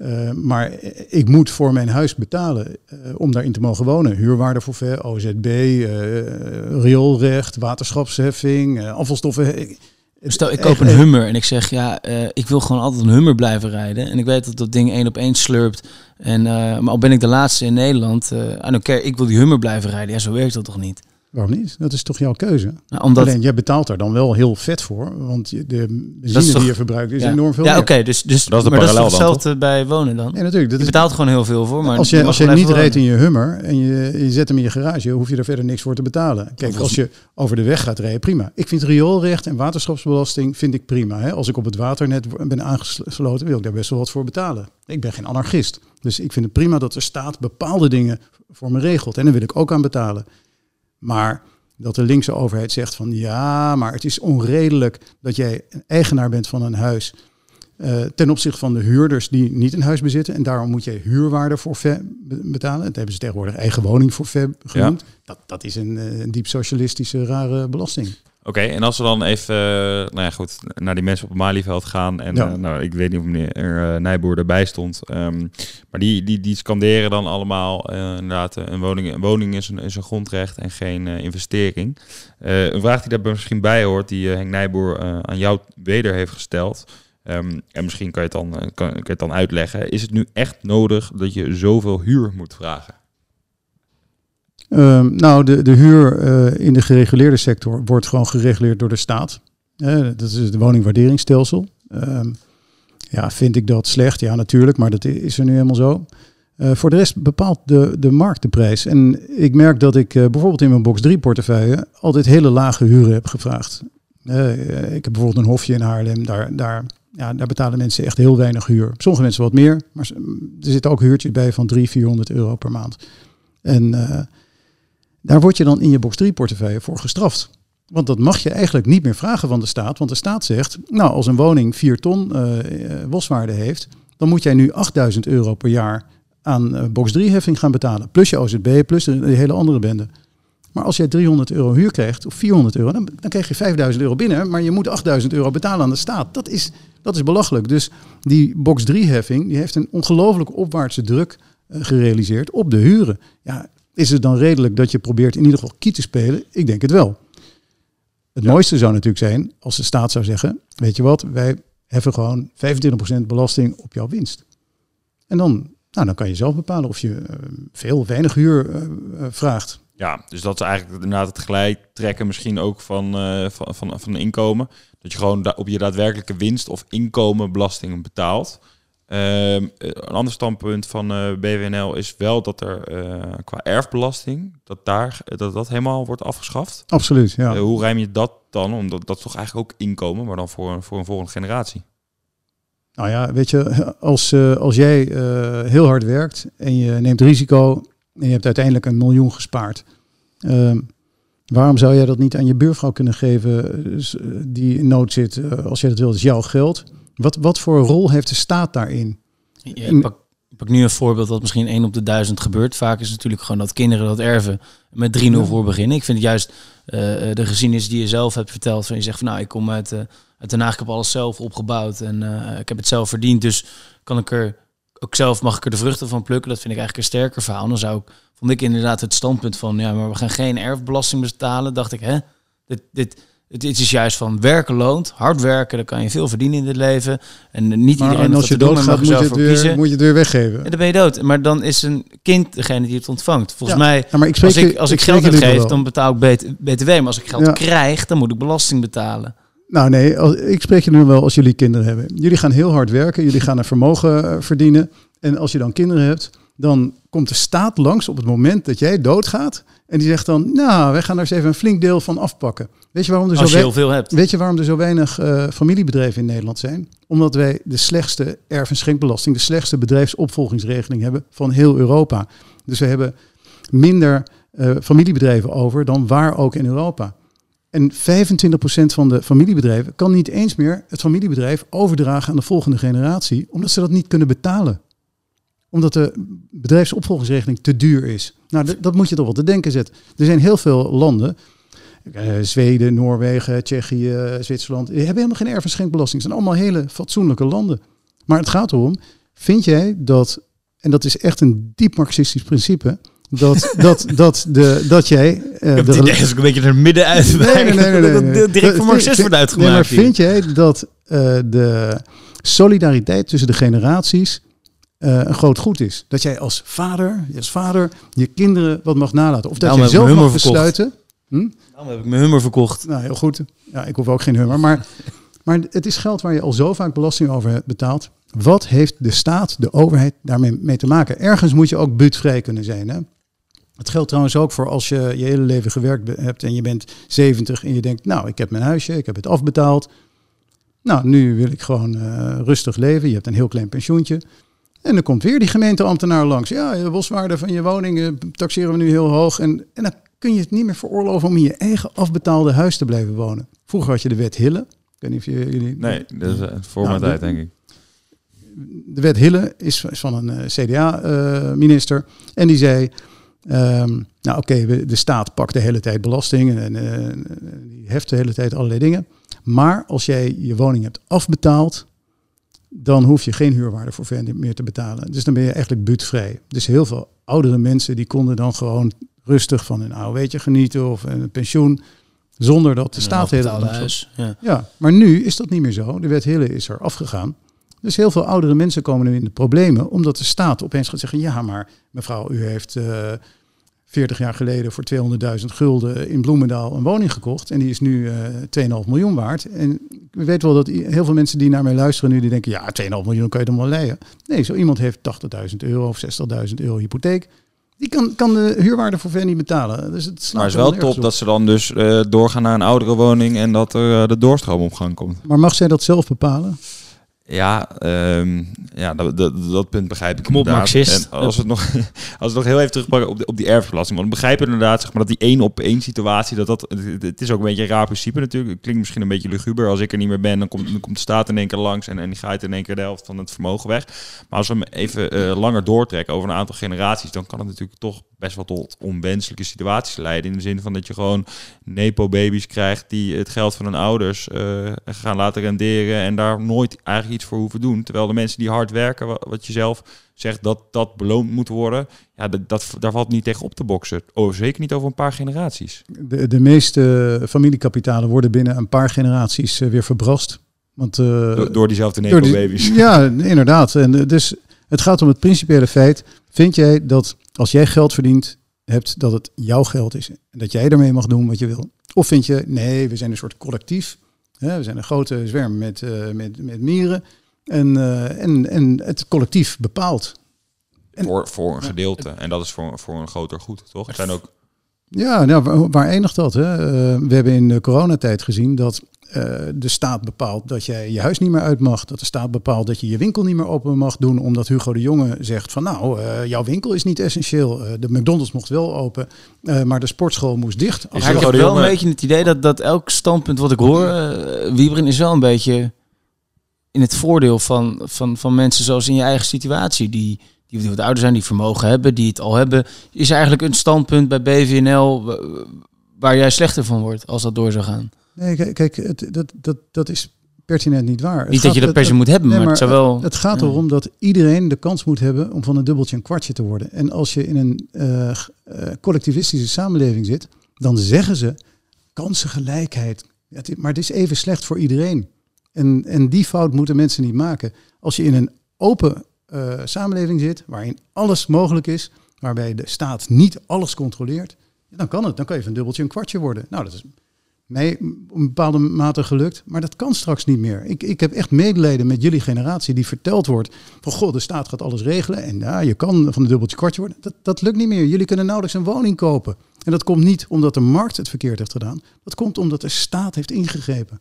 Uh, maar ik moet voor mijn huis betalen uh, om daarin te mogen wonen. Huurwaardeforfait, OZB, uh, rioolrecht, waterschapsheffing, afvalstoffen. Stel, ik koop een Hummer en ik zeg, ja, ik wil gewoon altijd een Hummer blijven rijden. En ik weet dat dat ding één op één slurpt. En, maar al ben ik de laatste in Nederland, uh, ik wil die Hummer blijven rijden. Ja, zo werkt dat toch niet? Waarom niet? Dat is toch jouw keuze? Nou, omdat... Alleen, jij betaalt daar dan wel heel vet voor. Want de benzine die je verbruikt is enorm veel Ja, oké. dus, dus dat is maar dat is hetzelfde bij wonen dan? Ja, natuurlijk. Dat je betaalt gewoon heel veel voor. Maar als je, als je niet rijdt in je Hummer en je, je zet hem in je garage, hoef je er verder niks voor te betalen. Kijk, als je over de weg gaat rijden, prima. Ik vind rioolrecht en waterschapsbelasting vind ik prima. Hè. Als ik op het waternet ben aangesloten, wil ik daar best wel wat voor betalen. Ik ben geen anarchist. Dus ik vind het prima dat de staat bepaalde dingen voor me regelt. En daar wil ik ook aan betalen. Maar dat de linkse overheid zegt van ja, maar het is onredelijk dat jij een eigenaar bent van een huis uh, ten opzichte van de huurders die niet een huis bezitten. En daarom moet je huurwaarde voor betalen. Dat hebben ze tegenwoordig eigen woning voor genoemd. Dat, dat is een, eh, een diep socialistische rare belasting. Oké, en als we dan even uh, nou ja, goed, naar die mensen op het Malieveld gaan. En ja. uh, nou, ik weet niet of meneer uh, Nijboer erbij stond. Um, maar die, die, die scanderen dan allemaal inderdaad een woning, een woning is, een, is een grondrecht en geen investering. een vraag die daar misschien bij hoort, die Henk Nijboer aan jou weder heeft gesteld. Um, en misschien kan je, het dan, kan, kan je het dan uitleggen. Is het nu echt nodig dat je zoveel huur moet vragen? Um, nou, de, de huur uh, in de gereguleerde sector wordt gewoon gereguleerd door de staat. Dat is het woningwaarderingsstelsel. Um, ja, vind ik dat slecht? Ja, natuurlijk, maar dat is er nu helemaal zo. Uh, voor de rest bepaalt de, de markt de prijs. En ik merk dat ik bijvoorbeeld in mijn box 3 portefeuille altijd hele lage huren heb gevraagd. ik heb bijvoorbeeld een hofje in Haarlem, daar, daar, ja, daar betalen mensen echt heel weinig huur. Sommige mensen wat meer, maar er zitten ook huurtjes bij van 300, 400 euro per maand. En daar word je dan in je box 3 portefeuille voor gestraft. Want dat mag je eigenlijk niet meer vragen van de staat. Want de staat zegt, nou als een woning 4 ton uh, boswaarde heeft, dan moet jij nu 8000 euro per jaar aan uh, box 3 heffing gaan betalen. Plus je OZB, plus de, hele andere bende. Maar als jij 300 euro huur krijgt, of 400 euro, dan, dan krijg je 5000 euro binnen. Maar je moet 8000 euro betalen aan de staat. Dat is, dat is belachelijk. Dus die box 3 heffing, die heeft een ongelooflijke opwaartse druk gerealiseerd op de huren. Ja, is het dan redelijk dat je probeert in ieder geval kiet te spelen? Ik denk het wel. Het mooiste zou natuurlijk zijn als de staat zou zeggen, weet je wat, wij heffen gewoon 25% belasting op jouw winst. En dan, nou, dan kan je zelf bepalen of je uh, veel, weinig huur uh, vraagt. Ja, dus dat is eigenlijk inderdaad het gelijk trekken misschien ook van, van, van, van inkomen. Dat je gewoon op je daadwerkelijke winst of inkomen belasting betaalt. Uh, een ander standpunt van uh, eh, BWNL is wel dat er uh, qua erfbelasting, dat, daar, dat dat helemaal wordt afgeschaft. Absoluut, ja. Uh, hoe rijm je dat dan? Omdat dat is toch eigenlijk ook inkomen, maar dan voor, voor een volgende generatie. Nou ja, weet je, als, als jij heel hard werkt en je neemt risico en je hebt uiteindelijk een miljoen gespaard. Ehm, waarom zou jij dat niet aan je buurvrouw kunnen geven die in nood zit? als jij dat wil, dat is jouw geld. Wat, wat voor rol heeft de staat daarin? Ja, ik, pak, ik, pak, nu een voorbeeld dat misschien één op de duizend gebeurt. Vaak is het natuurlijk gewoon dat kinderen dat erven met 3-0 voor beginnen. Ik vind het juist uh, de geschiedenis die je zelf hebt verteld. Van je zegt van nou, ik kom uit, uh, uit Den Haag, ik heb alles zelf opgebouwd en uh, ik heb het zelf verdiend. Dus kan ik er ook zelf mag ik er de vruchten van plukken. Dat vind ik eigenlijk een sterker verhaal. Dan zou ik, vond ik inderdaad het standpunt van, ja, maar we gaan geen erfbelasting betalen. Dacht ik, hè, dit, dit, het is juist van werken loont, hard werken, dan kan je veel verdienen in het leven. En niet Maar iedereen en als je doodgaat, moet je, het weer, kiezen. moet je het weer weggeven. En dan ben je dood. Maar dan is een kind degene die het ontvangt. Volgens Ja. mij, Ja, maar ik spreek als ik, als ik geld wel. dan betaal ik BT BTW. Maar als ik geld Ja. krijg, dan moet ik belasting betalen. Nou nee, als, ik spreek je nu wel als jullie kinderen hebben. Jullie gaan heel hard werken, jullie gaan een vermogen eh, verdienen. En als je dan kinderen hebt, dan komt de staat langs op het moment dat jij doodgaat. En die zegt dan, nou, wij gaan daar eens even een flink deel van afpakken. Weet je waarom er, zo, Als je wei- heel veel hebt. weet je waarom er zo weinig eh, familiebedrijven in Nederland zijn? Omdat wij de slechtste erf- en schenkbelasting, de slechtste bedrijfsopvolgingsregeling hebben van heel Europa. Dus we hebben minder eh, familiebedrijven over dan waar ook in Europa. En 25% van de familiebedrijven kan niet eens meer het familiebedrijf overdragen aan de volgende generatie, omdat ze dat niet kunnen betalen. Omdat de bedrijfsopvolgingsregeling te duur is. Nou, dat moet je toch wel te denken zetten. Er zijn heel veel landen, eh, Zweden, Noorwegen, Tsjechië, Zwitserland, die hebben helemaal geen erf- en schenkbelasting. Het zijn allemaal hele fatsoenlijke landen. Maar het gaat erom, vind jij dat, en dat is echt een diep marxistisch principe, dat, dat, dat, de, dat jij... eh, Ik heb de idee dat ik een beetje er middenuit Nee, nee, nee, nee, nee, nee. direct Marxist vind- wordt uitgemaakt. Nee, maar vind jij dat eh, de solidariteit tussen de generaties eh, een groot goed is? Dat jij als vader, als vader je kinderen wat mag nalaten? Of dat Daarom je zelf mag verkocht. besluiten? Hm? Daarom heb ik mijn Hummer verkocht. Nou, heel goed. Ja, ik hoef ook geen hummer. Maar, maar het is geld waar je al zo vaak belasting over hebt betaald. Wat heeft de staat, de overheid daarmee mee te maken? Ergens moet je ook buurtvrij kunnen zijn. Hè? Het geldt trouwens ook voor als je je hele leven gewerkt hebt en je bent 70 en je denkt, nou, ik heb mijn huisje, ik heb het afbetaald. Nou, nu wil ik gewoon eh, rustig leven. Je hebt een heel klein pensioentje. En dan komt weer die gemeenteambtenaar langs. Ja, de boswaarde van je woning eh, taxeren we nu heel hoog. En, en dan kun je het niet meer veroorloven om in je eigen afbetaalde huis te blijven wonen. Vroeger had je de wet Hille. Ik weet niet of je, jullie... Nee, dat is eh, voor Nou, mijn tijd, denk ik. de wet Hille is, is van een eh, CDA-minister. en die zei, ehm, nou oké, de staat pakt de hele tijd belasting en die heft de hele tijd allerlei dingen. Maar als jij je woning hebt afbetaald, dan hoef je geen huurwaarde voor verder meer te betalen. Dus dan ben je eigenlijk buurtvrij. Dus heel veel oudere mensen die konden dan gewoon rustig van hun AOW'tje genieten of een pensioen, zonder dat de staat de hele Betaalde dag huis. Ja. ja, maar nu is dat niet meer zo. De wet Hille is er afgegaan. Dus heel veel oudere mensen komen nu in de problemen, omdat de staat opeens gaat zeggen: ja, maar mevrouw, u heeft eh 40 jaar geleden voor 200.000 gulden in Bloemendaal een woning gekocht en die is nu eh 2,5 miljoen waard. En ik weet wel dat heel veel mensen die naar mij luisteren nu, die denken: ja, 2,5 miljoen kan je dan wel leiden. Nee, zo iemand heeft 80.000 euro of 60.000 euro hypotheek. Die kan, kan de huurwaarde voor ver niet betalen. Dus het Maar het is wel top op. dat ze dan dus eh, doorgaan naar een oudere woning en dat er eh, de doorstroom op gang komt. Maar mag zij dat zelf bepalen? Ja, ehm, ja dat, dat, dat punt begrijp ik Kom op, inderdaad. Marxist. En als we het nog, als we het nog heel even terugpakken op, de, op die erfbelasting. Want ik begrijp inderdaad zeg maar, dat die één op één situatie, dat dat, het, is ook een beetje een raar principe natuurlijk. Het klinkt misschien een beetje luguber. Als ik er niet meer ben, dan komt, dan komt de staat in één keer langs en, en die gaat in één keer de helft van het vermogen weg. Maar als we hem even eh, langer doortrekken over een aantal generaties, dan kan het natuurlijk toch best wel tot onwenselijke situaties leiden. In de zin van dat je gewoon nepo-baby's krijgt die het geld van hun ouders eh, gaan laten renderen en daar nooit eigenlijk voor hoeven doen. Terwijl de mensen die hard werken, wa- wat je zelf zegt, dat dat beloond moet worden, ja, dat, dat, daar valt niet tegen op te boksen. Oh, zeker niet over een paar generaties. De, de meeste familiekapitalen worden binnen een paar generaties eh, weer verbrast. Want, eh, Door, door diezelfde die- nepo-baby's. Ja, inderdaad. En eh, dus het gaat om het principiële feit. Vind jij dat als jij geld verdient hebt, dat het jouw geld is? En dat jij ermee mag doen wat je wil? Of vind je, nee, we zijn een soort collectief. We zijn een grote zwerm met, eh, met, met mieren. En, eh, en, en het collectief bepaalt. En- Voor, voor een gedeelte. En dat is voor, voor een groter goed, toch? Er zijn ook Ja, nou, waar, eindigt dat? Hè? Eh, we hebben in de coronatijd gezien dat eh, de staat bepaalt dat jij je huis niet meer uit mag. Dat de staat bepaalt dat je je winkel niet meer open mag doen. Omdat Hugo de Jonge zegt van nou, eh, jouw winkel is niet essentieel. Eh, de McDonald's mocht wel open, eh, maar de sportschool moest dicht. Is Maar ik heb wel Jonge- een beetje het idee dat, dat elk standpunt wat ik hoor, Wiebren, is wel een beetje in het voordeel van, van, van mensen zoals in je eigen situatie. Die, die wat ouder zijn, die vermogen hebben, die het al hebben. Is eigenlijk een standpunt bij BVNL wa- waar jij slechter van wordt als dat door zou gaan? Nee, kijk, het, dat, dat, dat is pertinent niet waar. Het Niet dat gaat- je dat het- per se moet hebben, nee, maar, het wel... Het gaat ja. erom dat iedereen de kans moet hebben om van een dubbeltje een kwartje te worden. En als je in een eh, eh, collectivistische samenleving zit, dan zeggen ze kansengelijkheid. Het maar het is even slecht voor iedereen. En, en die fout moeten mensen niet maken. Als je in een open eh, samenleving zit, waarin alles mogelijk is, waarbij de staat niet alles controleert, dan kan het. Dan kan je van een dubbeltje een kwartje worden. Nou, dat is mij op een bepaalde mate gelukt, maar dat kan straks niet meer. Ik, ik heb echt medelijden met jullie generatie die verteld wordt van goh, de staat gaat alles regelen en ja, je kan van een dubbeltje kwartje worden. Dat, dat lukt niet meer. Jullie kunnen nauwelijks een woning kopen. En dat komt niet omdat de markt het verkeerd heeft gedaan. Dat komt omdat de staat heeft ingegrepen.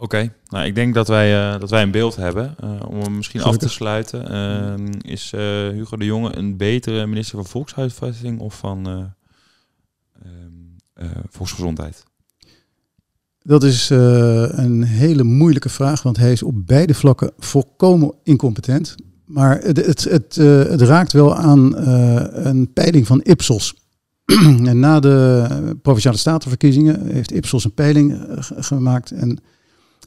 Oké, nou ik denk dat wij, eh, dat wij een beeld hebben. Eh, om hem misschien Gelukkig. af te sluiten. Ehm, is eh, Hugo de Jonge een betere minister van Volkshuisvesting of van eh, ehm, eh, Volksgezondheid? Dat is eh, een hele moeilijke vraag, want hij is op beide vlakken volkomen incompetent. Maar het, het, het, eh, raakt wel aan eh, een peiling van Ipsos. en na de provinciale statenverkiezingen heeft Ipsos een peiling ge- gemaakt. En,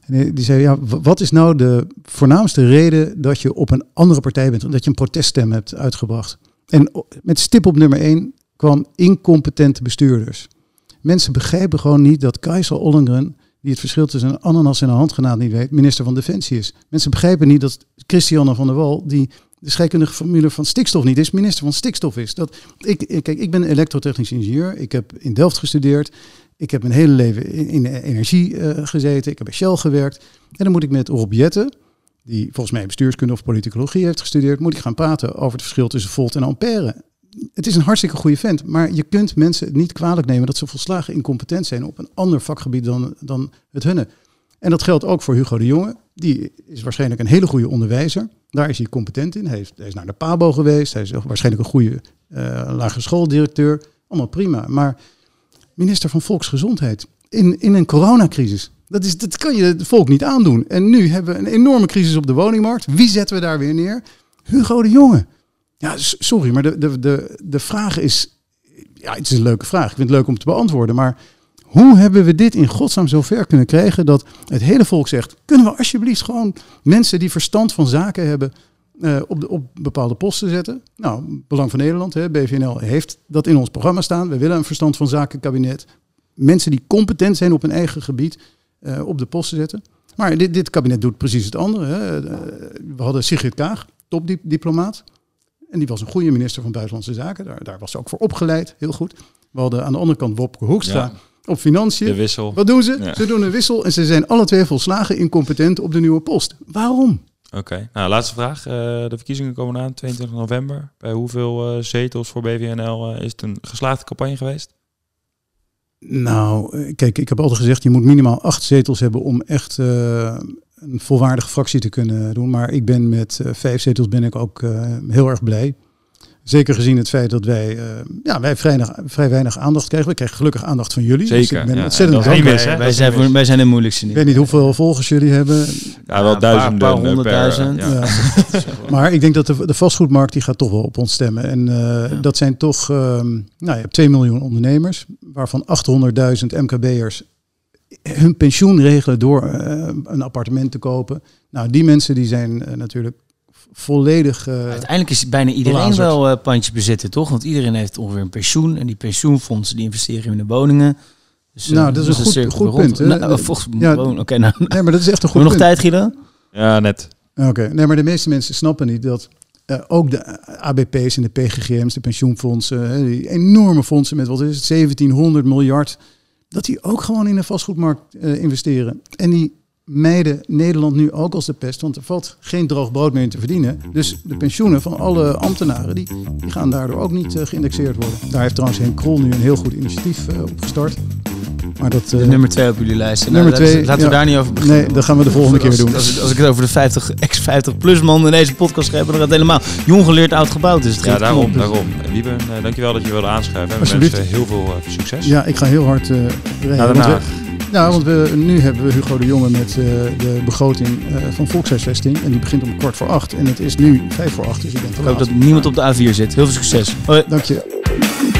die zei, ja, wat is nou de voornaamste reden dat je op een andere partij bent, dat je een proteststem hebt uitgebracht? En met stip op nummer één kwam incompetente bestuurders. Mensen begrijpen gewoon niet dat Kajsa Ollengren, die het verschil tussen een ananas en een handgranaat niet weet, minister van Defensie is. Mensen begrijpen niet dat Christiane van der Wal, die de scheikundige formule van stikstof niet is, minister van stikstof is. Dat, ik, kijk, ik ben elektrotechnisch ingenieur. Ik heb in Delft gestudeerd. Ik heb mijn hele leven in, energie eh, gezeten. Ik heb bij Shell gewerkt. En dan moet ik met Rob Jetten, die volgens mij bestuurskunde of politicologie heeft gestudeerd, moet ik gaan praten over het verschil tussen volt en ampère het is een hartstikke goede vent, maar je kunt mensen niet kwalijk nemen dat ze volslagen incompetent zijn op een ander vakgebied dan, dan het hunne. En dat geldt ook voor Hugo de Jonge. Die is waarschijnlijk een hele goede onderwijzer. Daar is hij competent in. Hij, heeft, hij is naar de PABO geweest. Hij is waarschijnlijk een goede eh lagere schooldirecteur. Allemaal prima. Maar minister van Volksgezondheid in, in een coronacrisis. Dat, is, dat kan je het volk niet aandoen. En nu hebben we een enorme crisis op de woningmarkt. Wie zetten we daar weer neer? Hugo de Jonge. Ja, sorry, maar de, de, de, de vraag is... Ja, het is een leuke vraag. Ik vind het leuk om te beantwoorden. Maar hoe hebben we dit in godsnaam zo ver kunnen krijgen... dat het hele volk zegt... kunnen we alsjeblieft gewoon mensen die verstand van zaken hebben... eh, op, de, op bepaalde posten zetten? Nou, Belang van Nederland, hè, BVNL, heeft dat in ons programma staan. We willen een verstand van zaken kabinet. Mensen die competent zijn op hun eigen gebied... eh, op de posten zetten. Maar dit, dit kabinet doet precies het andere. Hè. Eh, We hadden Sigrid Kaag, topdiplomaat. En die was een goede minister van Buitenlandse Zaken. Daar, daar was ze ook voor opgeleid, heel goed. We hadden aan de andere kant Wopke Hoekstra Ja. op financiën. De wissel. Wat doen ze? Ja. Ze doen een wissel en ze zijn alle twee volslagen incompetent op de nieuwe post. Waarom? Oké, nou laatste vraag. Eh, de verkiezingen komen aan, 22 november. Bij hoeveel eh, zetels voor BVNL eh, is het een geslaagde campagne geweest? Nou, kijk, ik heb altijd gezegd, je moet minimaal acht zetels hebben om echt een volwaardige fractie te kunnen doen. Maar ik ben met eh, vijf zetels ben ik ook eh, heel erg blij. Zeker gezien het feit dat wij, eh, ja, wij vrij, weinig- vrij weinig aandacht krijgen. We krijgen gelukkig aandacht van jullie. Dus Zeker, ik ben ja. ontzettend dankbaar. wij, zijn wij zijn de moeilijkste Ik weet niet hoeveel volgers jullie hebben. Ja, wel een paar- duizenden. paar eh, per, honderdduizend. ja. Ja. Maar ik denk dat de, de vastgoedmarkt die gaat toch wel op ons stemmen. En eh, dat zijn toch, ehm, nou, je hebt 2 miljoen ondernemers, waarvan 800.000 MKB'ers hun pensioen regelen door eh, een appartement te kopen. Nou, die mensen die zijn eh, natuurlijk volledig. eh, Uiteindelijk is bijna iedereen Belazerd. wel eh pandjes bezitter, toch? Want iedereen heeft ongeveer een pensioen. En die pensioenfondsen die investeren in de woningen. Dus, Nou, dat is een goed- goed punt, hè? Nou, volgens Ja. wonen. Oké, nou. Nee, maar dat is echt een we goed nog punt. tijd, Guido? Ja, net. Oké, nee, maar de meeste mensen snappen niet dat eh, ook de ABP's en de PGGM's, de pensioenfondsen, hè, die enorme fondsen met wat is het, 1700 miljard, dat die ook gewoon in de vastgoedmarkt eh, investeren. En die mijden Nederland nu ook als de pest, want er valt geen droog brood meer in te verdienen. Dus de pensioenen van alle ambtenaren, die, die gaan daardoor ook niet eh, geïndexeerd worden. Daar heeft trouwens Henk Krol nu een heel goed initiatief eh, op gestart. Maar dat, eh, nummer twee op jullie lijst. Nou, nummer twee, Laten ja. we daar niet over beginnen. nee, dat gaan we de volgende keer doen. Als, als ik het over de 50, ex-50 plus man in deze podcast heb, dan gaat het helemaal jong geleerd, oud gebouwd. Dus het Ja, daarom, om. daarom. Wieben, eh, dankjewel dat je wilde aanschuiven. En we wensen heel veel succes. Ja, ik ga heel hard eh rijden. Naar Den Haag. Ja, want we, nu hebben we Hugo de Jonge met eh, de begroting eh, van volkshuisvesting. En die begint om kwart voor acht. En het is nu vijf voor acht, dus ik te Ik hoop dat niemand op de A4 zit. Heel veel succes. Hoi. Dank je.